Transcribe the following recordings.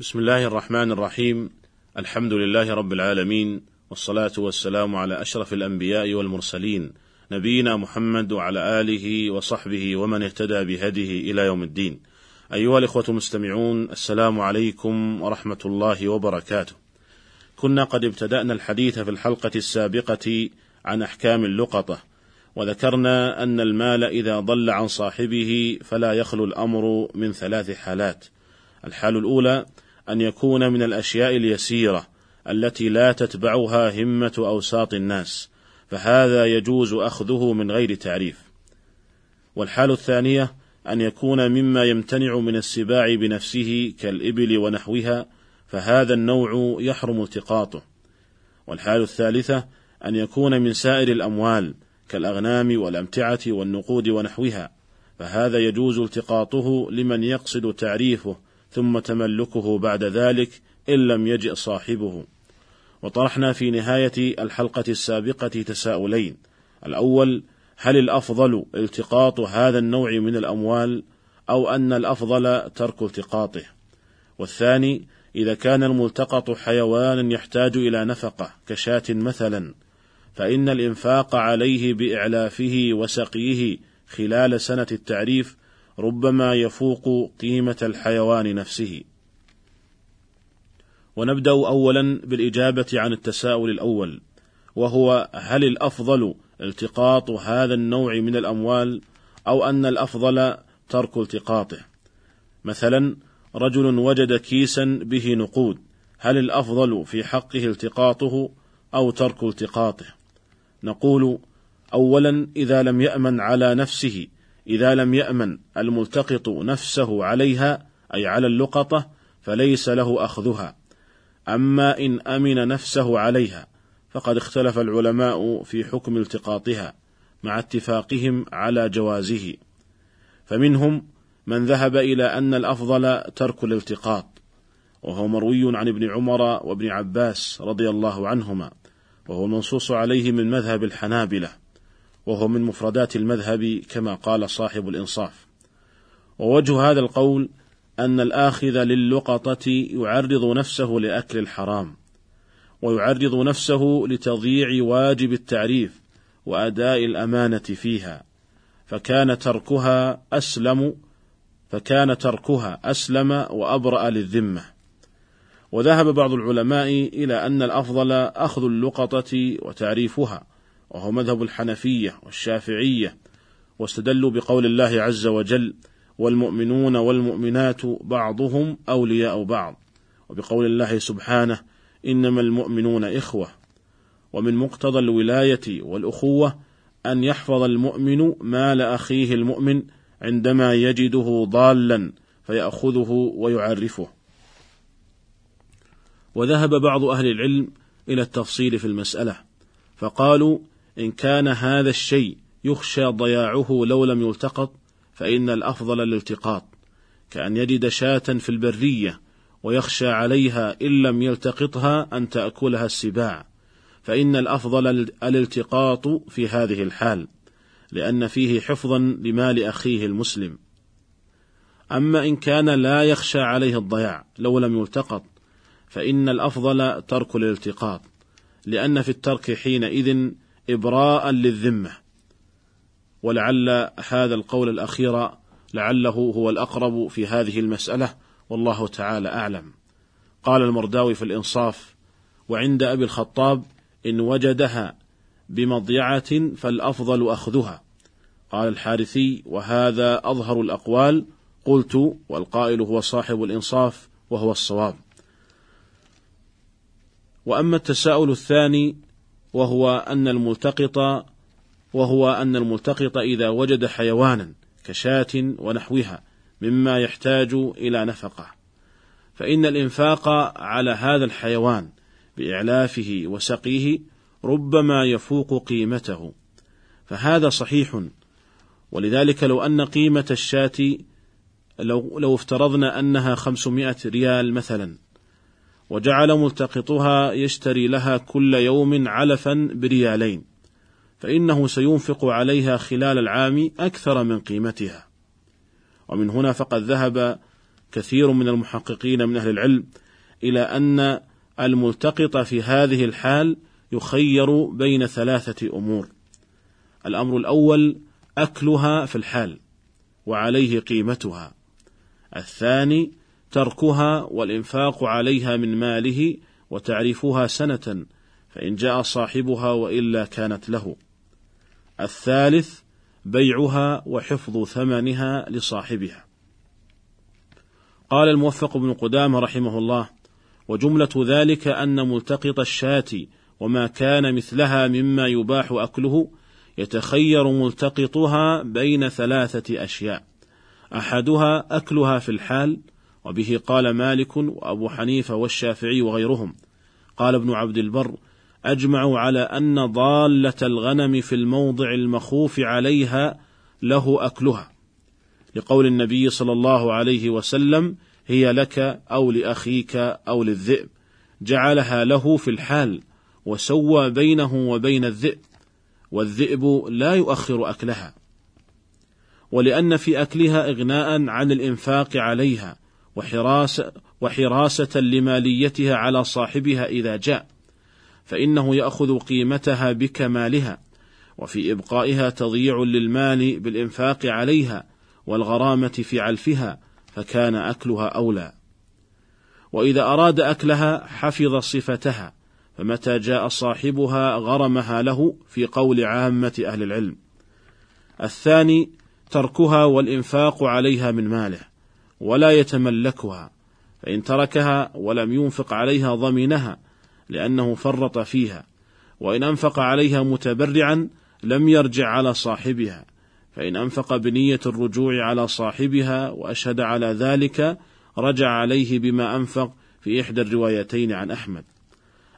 بسم الله الرحمن الرحيم الحمد لله رب العالمين والصلاة والسلام على أشرف الأنبياء والمرسلين نبينا محمد وعلى آله وصحبه ومن اهتدى بهديه إلى يوم الدين أيها الإخوة المستمعون السلام عليكم ورحمة الله وبركاته كنا قد ابتدأنا الحديث في الحلقة السابقة عن أحكام اللقطة وذكرنا أن المال إذا ضل عن صاحبه فلا يخلو الأمر من ثلاث حالات الحال الأولى أن يكون من الأشياء اليسيرة التي لا تتبعها همة أوساط الناس فهذا يجوز أخذه من غير تعريف. والحال الثانية أن يكون مما يمتنع من السباع بنفسه كالإبل ونحوها فهذا النوع يحرم التقاطه. والحال الثالثة أن يكون من سائر الأموال كالأغنام والأمتعة والنقود ونحوها فهذا يجوز التقاطه لمن يقصد تعريفه ثم تملكه بعد ذلك إن لم يجئ صاحبه. وطرحنا في نهاية الحلقة السابقة تساؤلين. الأول هل الأفضل التقاط هذا النوع من الأموال أو أن الأفضل ترك التقاطه؟ والثاني إذا كان الملتقط حيوانا يحتاج إلى نفقة كشاة مثلا فإن الإنفاق عليه بإعلافه وسقيه خلال سنة التعريف ربما يفوق قيمة الحيوان نفسه. ونبدأ أولا بالإجابة عن التساؤل الأول، وهو هل الأفضل التقاط هذا النوع من الأموال أو أن الأفضل ترك التقاطه؟ مثلا رجل وجد كيسا به نقود، هل الأفضل في حقه التقاطه أو ترك التقاطه؟ نقول أولا إذا لم يأمن على نفسه إذا لم يأمن الملتقط نفسه عليها أي على اللقطة فليس له أخذها. أما إن أمن نفسه عليها فقد اختلف العلماء في حكم التقاطها مع اتفاقهم على جوازه. فمنهم من ذهب إلى أن الأفضل ترك الالتقاط وهو مروي عن ابن عمر وابن عباس رضي الله عنهما وهو المنصوص عليه من مذهب الحنابلة. وهو من مفردات المذهب كما قال صاحب الإنصاف. ووجه هذا القول أن الآخذ للقطة يعرض نفسه لأكل الحرام ويعرض نفسه لتضييع واجب التعريف وأداء الأمانة فيها فكان تركها أسلم فكان تركها أسلم وأبرأ للذمة. وذهب بعض العلماء إلى أن الأفضل أخذ اللقطة وتعريفها وهو مذهب الحنفية والشافعية واستدلوا بقول الله عز وجل والمؤمنون والمؤمنات بعضهم أولياء بعض وبقول الله سبحانه إنما المؤمنون إخوة ومن مقتضى الولاية والأخوة أن يحفظ المؤمن مال أخيه المؤمن عندما يجده ضالا فيأخذه ويعرفه. وذهب بعض أهل العلم إلى التفصيل في المسألة فقالوا إن كان هذا الشيء يخشى ضياعه لو لم يلتقط فإن الأفضل الالتقاط كأن يجد شاة في البرية ويخشى عليها إن لم يلتقطها أن تأكلها السباع. فإن الأفضل الالتقاط في هذه الحال لأن فيه حفظا لمال أخيه المسلم. أما إن كان لا يخشى عليه الضياع لو لم يلتقط فإن الأفضل ترك الالتقاط لأن في الترك حينئذ إبراء للذمة. ولعل هذا القول الأخير لعله هو الأقرب في هذه المسألة والله تعالى أعلم. قال المرداوي في الإنصاف وعند أبي الخطاب إن وجدها بمضيعة فالأفضل أخذها. قال الحارثي وهذا أظهر الأقوال. قلت والقائل هو صاحب الإنصاف وهو الصواب. وأما التساؤل الثاني وهو أن الملتقط وهو أن الملتقط إذا وجد حيوانا كشاة ونحوها مما يحتاج إلى نفقة. فإن الإنفاق على هذا الحيوان بإعلافه وسقيه ربما يفوق قيمته. فهذا صحيح. ولذلك لو أن قيمة الشاة لو, لو افترضنا أنها خمسمائة ريال مثلا وجعل ملتقطها يشتري لها كل يوم علفا بريالين فإنه سينفق عليها خلال العام أكثر من قيمتها ومن هنا فقد ذهب كثير من المحققين من أهل العلم إلى أن الملتقط في هذه الحال يخير بين ثلاثة أمور. الأمر الأول أكلها في الحال، وعليه قيمتها. الثاني تركها والإنفاق عليها من ماله وتعريفها سنة، فإن جاء صاحبها وإلا كانت له. الثالث بيعها وحفظ ثمنها لصاحبها. قال الموفق بن قدامة رحمه الله: وجملة ذلك أن ملتقط الشاة وما كان مثلها مما يباح أكله يتخير ملتقطها بين ثلاثة أشياء أحدها أكلها في الحال وبه قال مالك وأبو حنيفة والشافعي وغيرهم. قال ابن عبد البر أجمعوا على أن ضالة الغنم في الموضع المخوف عليها له أكلها. لقول النبي صلى الله عليه وسلم هي لك أو لأخيك أو للذئب. جعلها له في الحال وسوى بينه وبين الذئب والذئب لا يؤخر أكلها. ولأن في أكلها إغناء عن الإنفاق عليها وحراسة, وحراسة لماليتها على صاحبها إذا جاء فإنه يأخذ قيمتها بكمالها وفي إبقائها تضييع للمال بالإنفاق عليها والغرامة في علفها فكان أكلها أولى. وإذا أراد أكلها حفظ صفتها فمتى جاء صاحبها غرمها له في قول عامة أهل العلم. الثاني تركها والإنفاق عليها من ماله. ولا يتملكها فإن تركها ولم ينفق عليها ضمنها لأنه فرط فيها وإن أنفق عليها متبرعا لم يرجع على صاحبها فإن أنفق بنية الرجوع على صاحبها وأشهد على ذلك رجع عليه بما أنفق في إحدى الروايتين عن أحمد.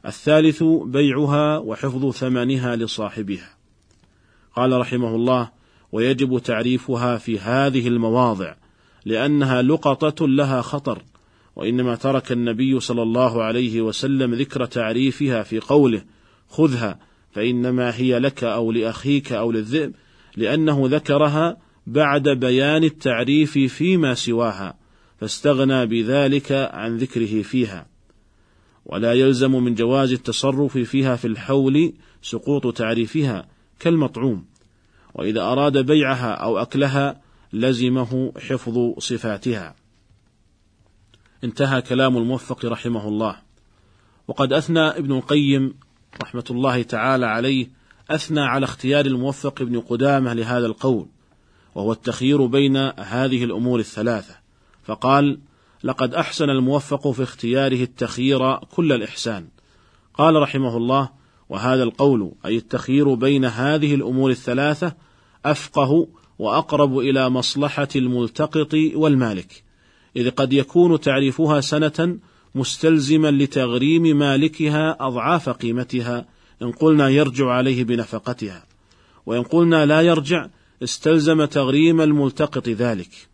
الثالث بيعها وحفظ ثمنها لصاحبها. قال رحمه الله: ويجب تعريفها في هذه المواضع لأنها لقطة لها خطر، وإنما ترك النبي صلى الله عليه وسلم ذكر تعريفها في قوله: خذها فإنما هي لك أو لأخيك أو للذئب لأنه ذكرها بعد بيان التعريف فيما سواها فاستغنى بذلك عن ذكره فيها. ولا يلزم من جواز التصرف فيها في الحول سقوط تعريفها كالمطعوم وإذا أراد بيعها أو أكلها لزمه حفظ صفاتها. انتهى كلام الموفق رحمه الله. وقد أثنى ابن القيم رحمة الله تعالى عليه أثنى على اختيار الموفق ابن قدامة لهذا القول وهو التخيير بين هذه الأمور الثلاثة. فقال لقد أحسن الموفق في اختياره التخيير كل الإحسان قال رحمه الله وهذا القول أي التخيير بين هذه الأمور الثلاثة أفقه وأقرب إلى مصلحة الملتقط والمالك إذ قد يكون تعريفها سنة مستلزما لتغريم مالكها أضعاف قيمتها إن قلنا يرجع عليه بنفقتها وإن قلنا لا يرجع استلزم تغريم الملتقط ذلك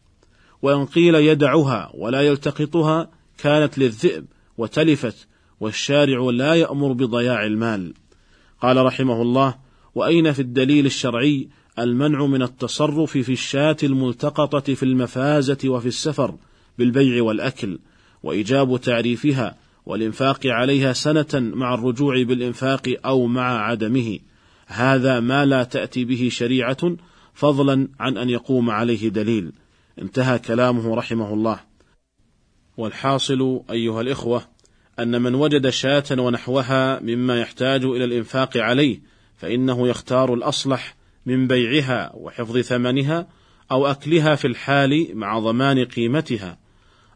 وإن قيل يدعها ولا يلتقطها كانت للذئب وتلفت والشارع لا يأمر بضياع المال. قال رحمه الله وأين في الدليل الشرعي المنع من التصرف في الشاة الملتقطة في المفازة وفي السفر بالبيع والأكل وإيجاب تعريفها والإنفاق عليها سنة مع الرجوع بالإنفاق أو مع عدمه. هذا ما لا تأتي به شريعة فضلا عن أن يقوم عليه دليل. انتهى كلامه رحمه الله. والحاصل أيها الإخوة أن من وجد شاة ونحوها مما يحتاج إلى الإنفاق عليه فإنه يختار الأصلح من بيعها وحفظ ثمنها أو أكلها في الحال مع ضمان قيمتها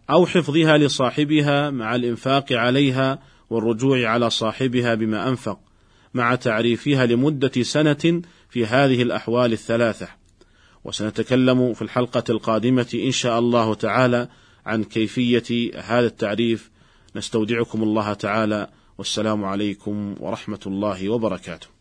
أو حفظها لصاحبها مع الإنفاق عليها والرجوع على صاحبها بما أنفق مع تعريفها لمدة سنة في هذه الأحوال الثلاثة. وسنتكلم في الحلقة القادمة إن شاء الله تعالى عن كيفية هذا التعريف. نستودعكم الله تعالى. والسلام عليكم ورحمة الله وبركاته.